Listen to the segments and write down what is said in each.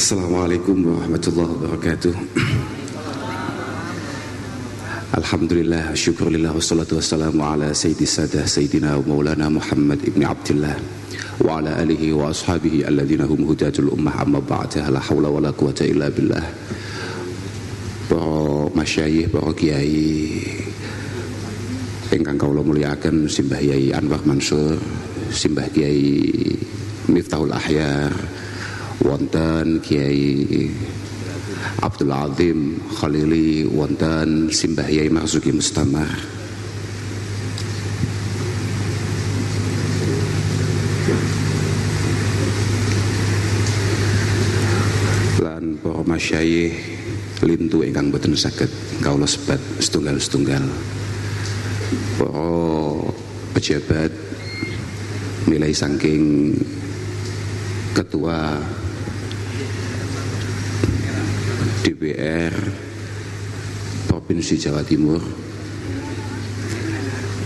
Assalamualaikum warahmatullahi wabarakatuh Alhamdulillah, syukurillah wassalatu wassalamu ala sayyidi sadah sayyidina wa maulana Muhammad ibn Abdullah wa ala alihi wa ashabihi alladhina hum hudatul ummah amma ba'dah la hawla wa la quwata illa billah para masyayih, para kiai ingkang kawula muliakan Simbah Yai Anwar Mansur Simbah Kiai Miftahul Ahyar wonten Kiai Abdul Azim Khalili wonten Simbah Yai Marzuki Mustamar lan para masyayikh lintu ingkang boten saged kawula sebat setunggal-setunggal. Para pejabat nilai saking ketua DPR Provinsi Jawa Timur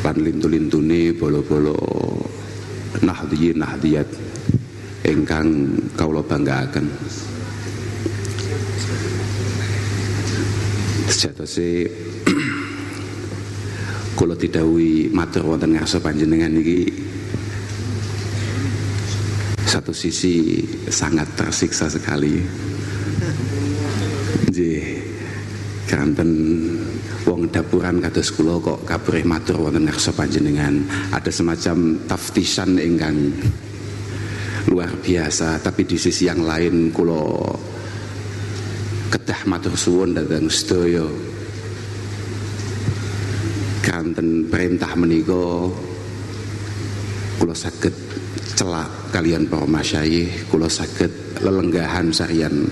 lan lintu-lintune bolo-bolo nahdiyin nahdiyat ingkang kawula banggaaken sejatose kula didhawuhi matur wonten ngarsa panjenengan iki. Satu sisi sangat tersiksa sekali Nggih. Kanten wong dapuran kados kula kok kabrih matur wonten ngarsa panjenengan. Ada semacam taftisan ingkang luar biasa, tapi di sisi yang lain kula kedah matur suwun dhateng sedaya. Kanten perintah menika kula saged celak kalian para masyayikh, kula saged lelenggahan sarian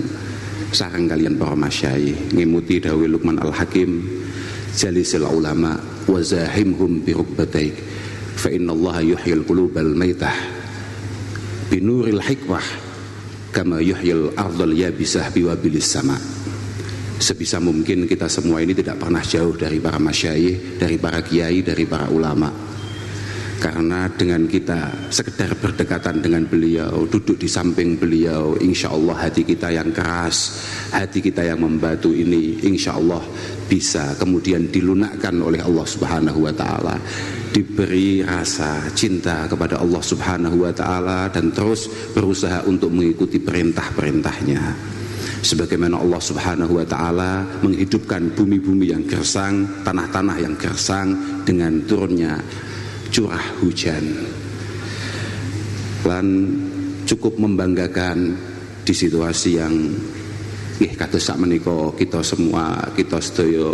sarang kalian para masyayikh ngimuti dawuh Luqman Al-Hakim jalisil ulama wa zahimhum bi rukbataik fa innallaha yuhyil qulubal maitah binuril hikmah kama yuhyil ardal yabisah biwabilis sama. Sebisa mungkin kita semua ini tidak pernah jauh dari para masyayikh dari para kiai dari para ulama karena dengan kita sekedar berdekatan dengan beliau duduk di samping beliau insya Allah hati kita yang keras hati kita yang membatu ini insya Allah bisa kemudian dilunakkan oleh Allah subhanahu wa ta'ala. Diberi rasa cinta kepada Allah subhanahu wa ta'ala dan terus berusaha untuk mengikuti perintah-perintahnya. Sebagaimana Allah Subhanahu wa taala menghidupkan bumi-bumi yang gersang, tanah-tanah yang gersang dengan turunnya curah hujan. Lan cukup membanggakan di situasi yang nggih kados sak menika kita semua kita sedaya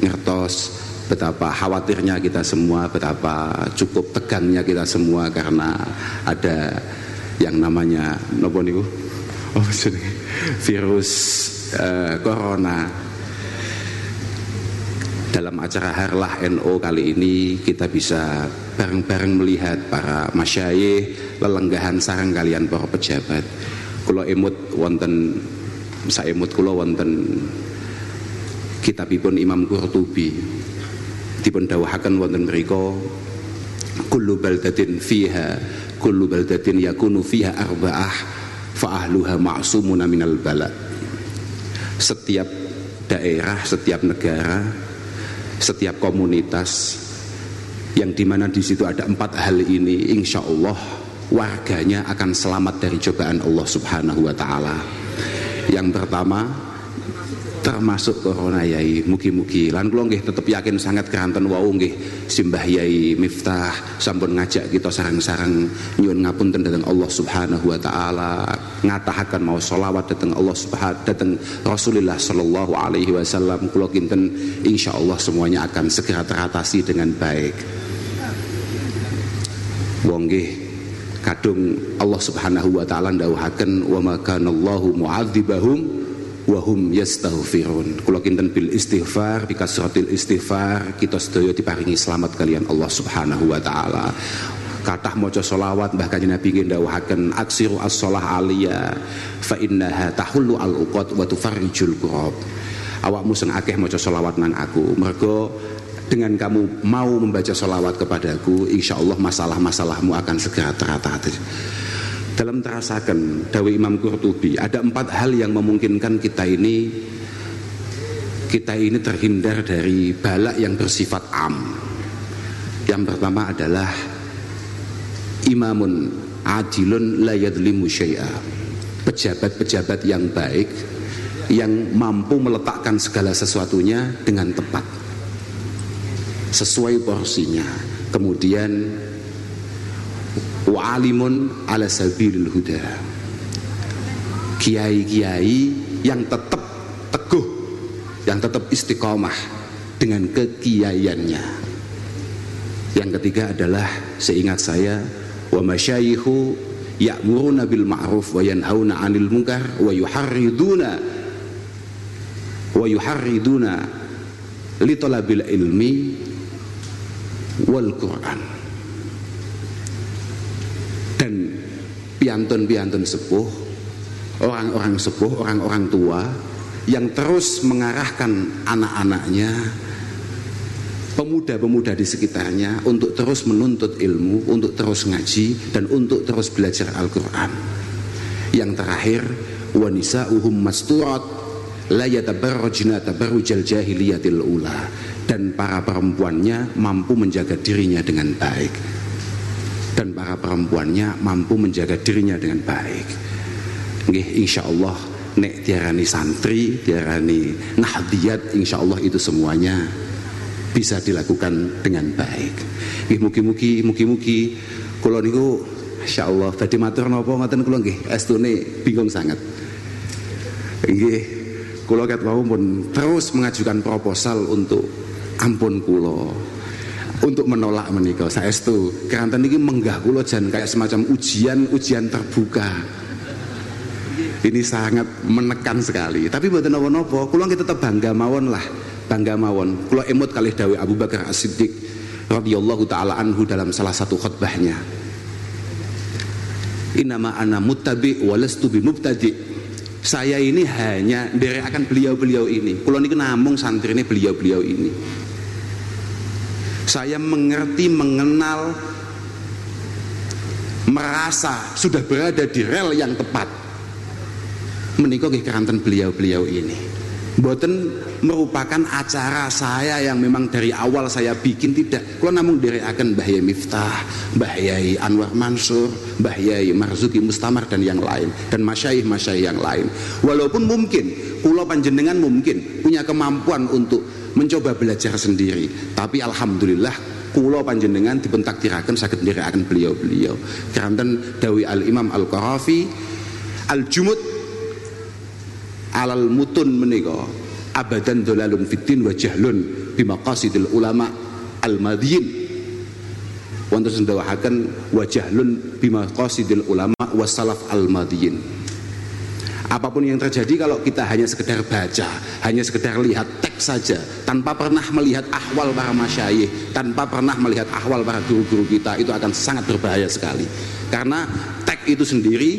ngertos betapa khawatirnya kita semua betapa cukup tegangnya kita semua karena ada yang namanya nopo oh virus uh, corona dalam acara Harlah NO kali ini kita bisa bareng-bareng melihat para masyayikh lelenggahan sarang kalian para pejabat. Kula emut wonten saya emut kula wonten kitabipun Imam Qurtubi. Dipun dawuhaken wonten mriku kullu baldatin fiha kullu baldatin yakunu fiha arba'ah fa ahluha ma'sumuna minal balad. Setiap daerah setiap negara setiap komunitas yang di mana di situ ada empat hal ini insya Allah warganya akan selamat dari cobaan Allah subhanahu wa ta'ala. Yang pertama termasuk corona yai. Mugi-mugi. Lan kula nggih tetep yakin sangat keranten wau nggih simbah yai miftah. Sampun ngajak kita sarang-sarang nyuwun ngapunten dhateng Allah Subhanahu wa taala. Ngatahaken mau selawat dhateng Allah Subhanahu dhateng Rasulullah sallallahu alaihi wasallam. Kula kinten insyaallah semuanya akan segera teratasi dengan baik. Wong nggih kadung Allah Subhanahu wa taala ndawuhaken wa ma kana Allahu mu'adzibahum wahum yastaghfirun. Kula kinten bil istighfar bi kasratil istighfar kita sedaya diparingi selamat kalian Allah Subhanahu wa taala. Kathah maca selawat Mbah Kanjeng Nabi nggih ndawuhaken aksiru as-shalah aliyya fa innaha tahullu al-uqad wa tufarrijul qurab. Awakmu sing akeh maca selawat nang aku. Mergo dengan kamu mau membaca selawat kepadaku insya Allah masalah-masalahmu akan segera teratasi dalam terasakan Dawi Imam Qurtubi ada empat hal yang memungkinkan kita ini kita ini terhindar dari balak yang bersifat am. Yang pertama adalah imamun adilun la yadlimu syai'a. Pejabat-pejabat yang baik yang mampu meletakkan segala sesuatunya dengan tepat sesuai porsinya. Kemudian wa'alimun ala sabilil huda. Kiai-kiai yang tetap teguh yang tetap istiqomah dengan kekiaiannya. Yang ketiga adalah seingat saya wa masyayikhu ya'muruna bil ma'ruf wa yanhauna 'anil munkar wa yuharriduna wa yuharriduna li talabil ilmi wal Qur'an piantun-piantun sepuh, orang-orang sepuh, orang-orang tua yang terus mengarahkan anak-anaknya, pemuda-pemuda di sekitarnya untuk terus menuntut ilmu, untuk terus ngaji dan untuk terus belajar Al-Qur'an. Yang terakhir, wanisa uhum masturat jahiliyatil ula dan para perempuannya mampu menjaga dirinya dengan baik dan para perempuannya mampu menjaga dirinya dengan baik. Nggih insyaallah nek tiarani santri, tiarani nahdiyat insyaallah itu semuanya bisa dilakukan dengan baik. Nggih mugi-mugi mugi-mugi kula niku insyaallah tadi matur napa ngoten kula nggih estune bingung sangat. Nggih kula ket wau pun terus mengajukan proposal untuk ampun kula untuk menolak menikah saya itu keranten ini menggah kulo jan kayak semacam ujian ujian terbuka. Ini sangat menekan sekali. Tapi buat nopo-nopo kulo kita tetap bangga mawon lah. Bangga mawon. Kulo emot kali dawe Abu Bakar As-Siddiq radhiyallahu taala anhu dalam salah satu khutbahnya. Inama ana muttabi walastu bimubtadi saya ini hanya dari akan beliau-beliau ini. Kulo namung santri ini beliau-beliau ini saya mengerti, mengenal, merasa sudah berada di rel yang tepat. Menikah keranten beliau-beliau ini. Boten merupakan acara saya yang memang dari awal saya bikin tidak. Kalau namun dari akan Mbah Miftah, Mbah Anwar Mansur, Mbah Marzuki Mustamar dan yang lain dan masyaih masyaih yang lain. Walaupun mungkin pulau panjenengan mungkin punya kemampuan untuk mencoba belajar sendiri tapi alhamdulillah kulo panjenengan dipentakdiraken saged akan beliau-beliau keranten dawi al Imam Al Qarafi al Jumud alal mutun menika abadan dolalun fitin wa jahlun bimaqasidil ulama al madyin wonten sendawahaken wa jahlun bimaqasidil ulama wasalaf al madyin apa pun yang terjadi kalau kita hanya sekedar baca hanya sekedar lihat teks saja tanpa pernah melihat ahwal para masyayih tanpa pernah melihat ahwal para guru-guru kita itu akan sangat berbahaya sekali. Karena teks itu sendiri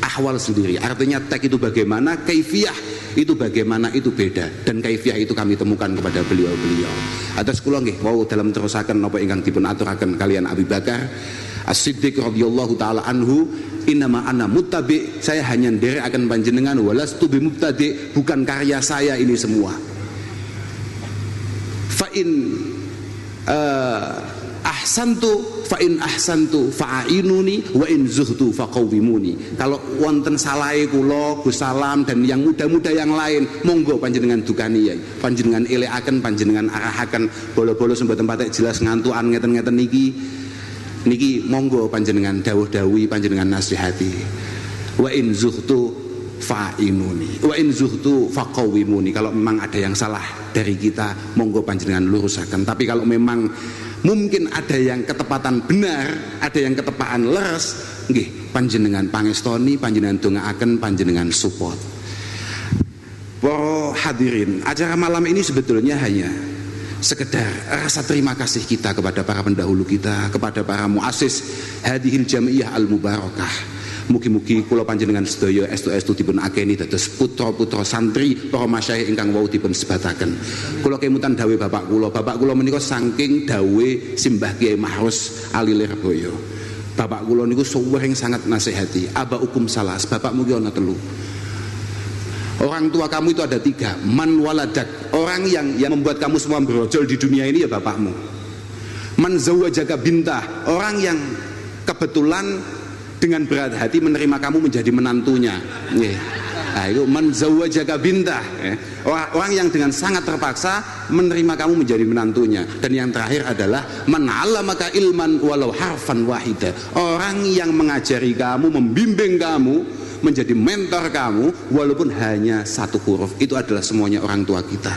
ahwal sendiri. Artinya teks itu bagaimana? Kaifiah itu bagaimana itu beda. Dan kaifiah itu kami temukan kepada beliau-beliau. Atas kula nggih wow dalam terusaken napa ingkang dipun aturaken kalian Abi Bakar As-Siddiq radhiyallahu taala anhu Inama ana mutabi saya hanya ndere akan panjenengan walastu bi mubtadi bukan karya saya ini semua. Fa in uh, ahsantu fa in ahsantu fa'inuni wa in zuhtu faqawwimuni kalau wonten salahe kula Gus Salam dan yang muda-muda yang lain monggo panjenengan dukani ya panjenengan elekaken panjenengan arahaken. Bolo-bolo sembah tempat jelas ngantukan ngeten-ngeten niki. Niki monggo panjenengan dawuh-dawuhi panjenengan nasihati. Wa in zuhtu fa'inuni wa in zuhtu faqawimuni kalau memang ada yang salah dari kita monggo panjenengan lurusakan tapi kalau memang mungkin ada yang ketepatan benar ada yang ketepaan leres nggih panjenengan pangestoni panjenengan dongaaken panjenengan support Para hadirin, acara malam ini sebetulnya hanya sekedar rasa terima kasih kita kepada para pendahulu kita, kepada para muasis hadihil jamiyah al mubarakah. Mugi-mugi kula panjenengan sedaya estu-estu dipun akeni dados putra-putra santri para masyayikh ingkang wau dipun sebataken. Kula kemutan dawuh bapak kula, bapak kula menika saking dawuh Simbah Kiai Mahrus Ali Lirboyo. Bapak kula niku yang sangat nasihati. Aba hukum salas, bapakmu ki ana telu. Orang tua kamu itu ada tiga Man waladak Orang yang yang membuat kamu semua berojol di dunia ini ya bapakmu Man jaga bintah Orang yang kebetulan dengan berat hati menerima kamu menjadi menantunya. Yeah. Nah itu man jaga bintah ya. orang, yang dengan sangat terpaksa menerima kamu menjadi menantunya. Dan yang terakhir adalah man maka ilman walau harfan wahida. Orang yang mengajari kamu membimbing kamu menjadi mentor kamu walaupun hanya satu huruf. Itu adalah semuanya orang tua kita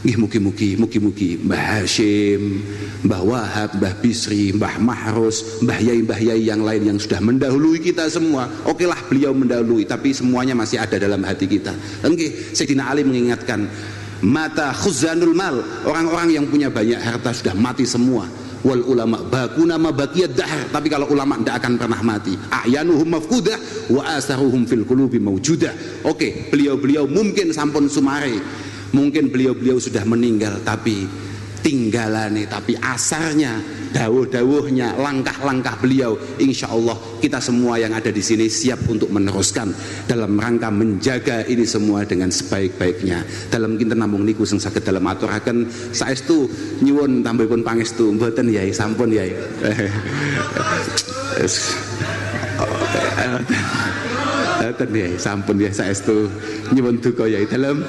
Nggih mugi-mugi, mugi-mugi Mbah Hashim, Mbah Wahab, Mbah Bisri, Mbah Mahrus, Mbah Yai, Mbah Yai yang lain yang sudah mendahului kita semua. Oke lah beliau mendahului, tapi semuanya masih ada dalam hati kita. Nggih, Sayyidina Ali mengingatkan, mata khuzanul mal, orang-orang yang punya banyak harta sudah mati semua. Wal ulama bakuna ma baqiyad dahar, tapi kalau ulama tidak akan pernah mati. Ayanuhum mafkudah wa asaruhum fil qulubi maujudah. Oke, beliau-beliau mungkin sampun sumare mungkin beliau-beliau sudah meninggal tapi tinggalane tapi asarnya dawuh-dawuhnya langkah-langkah beliau insya Allah kita semua yang ada di sini siap untuk meneruskan dalam rangka menjaga ini semua dengan sebaik-baiknya. Dalam kita namung niku sing saged dalam aturaken saestu nyuwun tambahipun pangestu. Mboten yai sampun yai. Mboten yai sampun ya saestu nyuwun duka yai. Dalam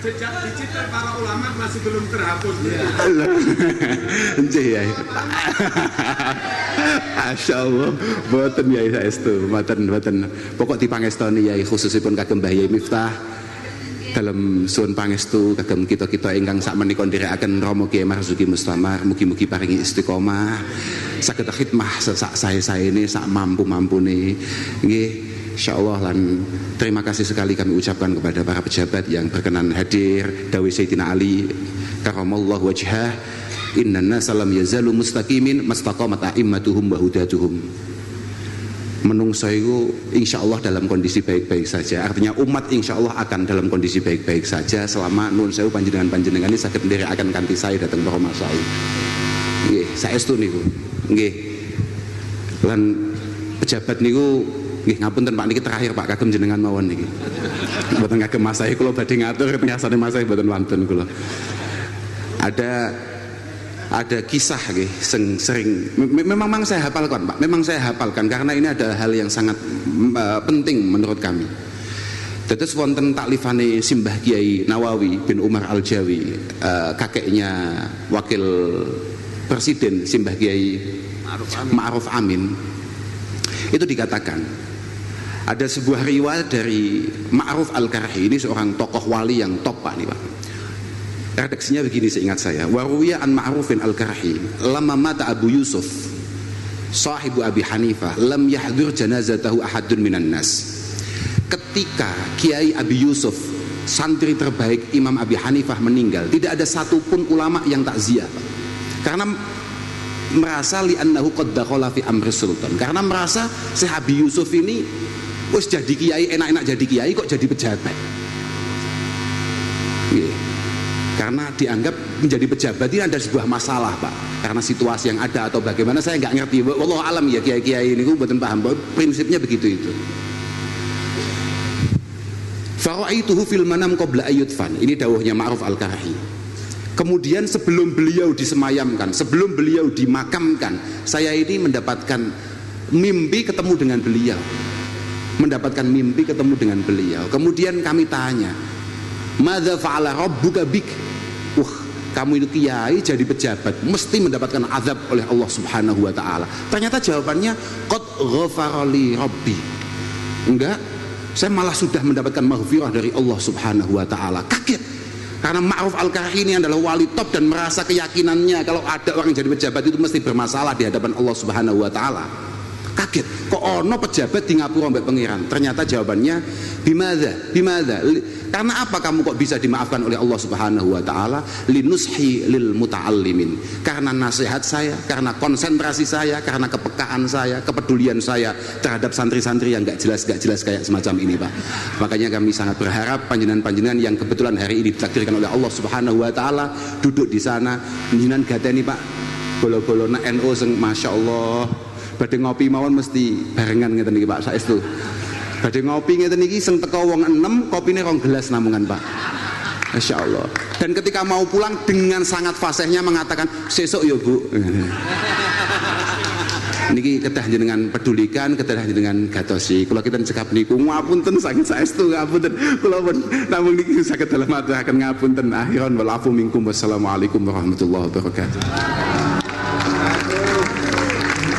sejak digital para ulama masih belum terhapus. Ya. ya. Masya Allah, boten ya itu, boten boten. Pokok di pangestoni ya khususipun kagem Mbah Yai Miftah. Dalam suun pangestu kagem kita-kita ingkang sak menika ndherekaken Rama Kiai Marzuki Mustamar mugi-mugi paringi istiqomah. Saged khidmah sak saya ini sak mampu-mampune. Nggih insyaallah lan terima kasih sekali kami ucapkan kepada para pejabat yang berkenan hadir. Dawi Sayyidina Ali karamallahu wajhah. Inna nasa lam yazalu mustaqimin mastaqamat a'immatuhum wa hudatuhum. Menungso itu insya Allah dalam kondisi baik-baik saja. Artinya umat insya Allah akan dalam kondisi baik-baik saja. Selama nun sewu panjenengan panjenengan ini sakit sendiri akan kanti saya datang ke rumah saya. Saya itu nggih. Lan pejabat niku Nggih ngapunten Pak niki terakhir Pak kagem jenengan mawon niki. Mboten kagem Mas saya kula badhe ngatur ngrasane Mas saya mboten wonten kula. Ada ada kisah nggih sing sering memang memang saya hafalkan Pak. Memang saya hafalkan karena ini adalah hal yang sangat uh, penting menurut kami. Tetes wonten taklifane Simbah Kiai Nawawi bin Umar Al-Jawi, uh, kakeknya wakil presiden Simbah Kiai Ma'ruf Amin. Itu dikatakan ada sebuah riwayat dari Ma'ruf Al-Karhi ini seorang tokoh wali yang top Pak nih Pak. Redaksinya begini seingat saya. Waruya an Ma'rufin Al-Karhi lama mata Abu Yusuf sahibu Abi Hanifah lam yahdur janazatahu ahadun minan nas. Ketika Kiai Abi Yusuf santri terbaik Imam Abi Hanifah meninggal, tidak ada satupun ulama yang takziah. Karena merasa li'annahu qad dakhala fi amri sultan. Karena merasa si Abi Yusuf ini Wes jadi kiai enak-enak jadi kiai kok jadi pejabat. Yeah. Karena dianggap menjadi pejabat ini ada sebuah masalah pak. Karena situasi yang ada atau bagaimana saya nggak ngerti. Allah alam ya kiai-kiai ini gue buatan paham Prinsipnya begitu itu. Fara'aituhu fil manam qabla ayyudfan Ini dawuhnya Ma'ruf al-Karahi Kemudian sebelum beliau disemayamkan Sebelum beliau dimakamkan Saya ini mendapatkan mimpi ketemu dengan beliau mendapatkan mimpi ketemu dengan beliau. Kemudian kami tanya, "Madza fa'ala rabbuka bik?" Wah, kamu itu kiai jadi pejabat mesti mendapatkan azab oleh Allah Subhanahu wa taala. Ternyata jawabannya qad ghafarali rabbi. Enggak, saya malah sudah mendapatkan maghfirah dari Allah Subhanahu wa taala. Kaget. Karena Ma'ruf Al-Karhi ini adalah wali top dan merasa keyakinannya kalau ada orang jadi pejabat itu mesti bermasalah di hadapan Allah Subhanahu wa taala kaget. Kok ono pejabat di ngapura mbak pangeran? Ternyata jawabannya bimada bimada karena apa kamu kok bisa dimaafkan oleh Allah Subhanahu wa taala? Linushi lil muta'allimin. Karena nasihat saya karena konsentrasi saya karena kepekaan saya kepedulian saya terhadap santri-santri yang gak jelas gak jelas kayak semacam ini Pak. Makanya kami sangat berharap panjenengan-panjenengan yang kebetulan hari ini ditakdirkan oleh Allah Subhanahu wa taala duduk di sana. Panjenengan gateni Pak. Golo-golo nak NU Masya Allah Badhe ngopi mawon mesti barengan ngeten iki Pak saestu. Badhe ngopi ngeten iki sing teko wong 6 kopine rong gelas namungan Pak. Masya Allah. Dan ketika mau pulang dengan sangat fasihnya mengatakan sesok ya Bu. niki kedah jenengan pedulikan kedah jenengan gatosi kalau kita cekap niku ngapunten sakit saestu ngapunten kula pun namun niki sakit dalam hati akan ngapunten akhiran walafu minkum wassalamualaikum warahmatullahi wabarakatuh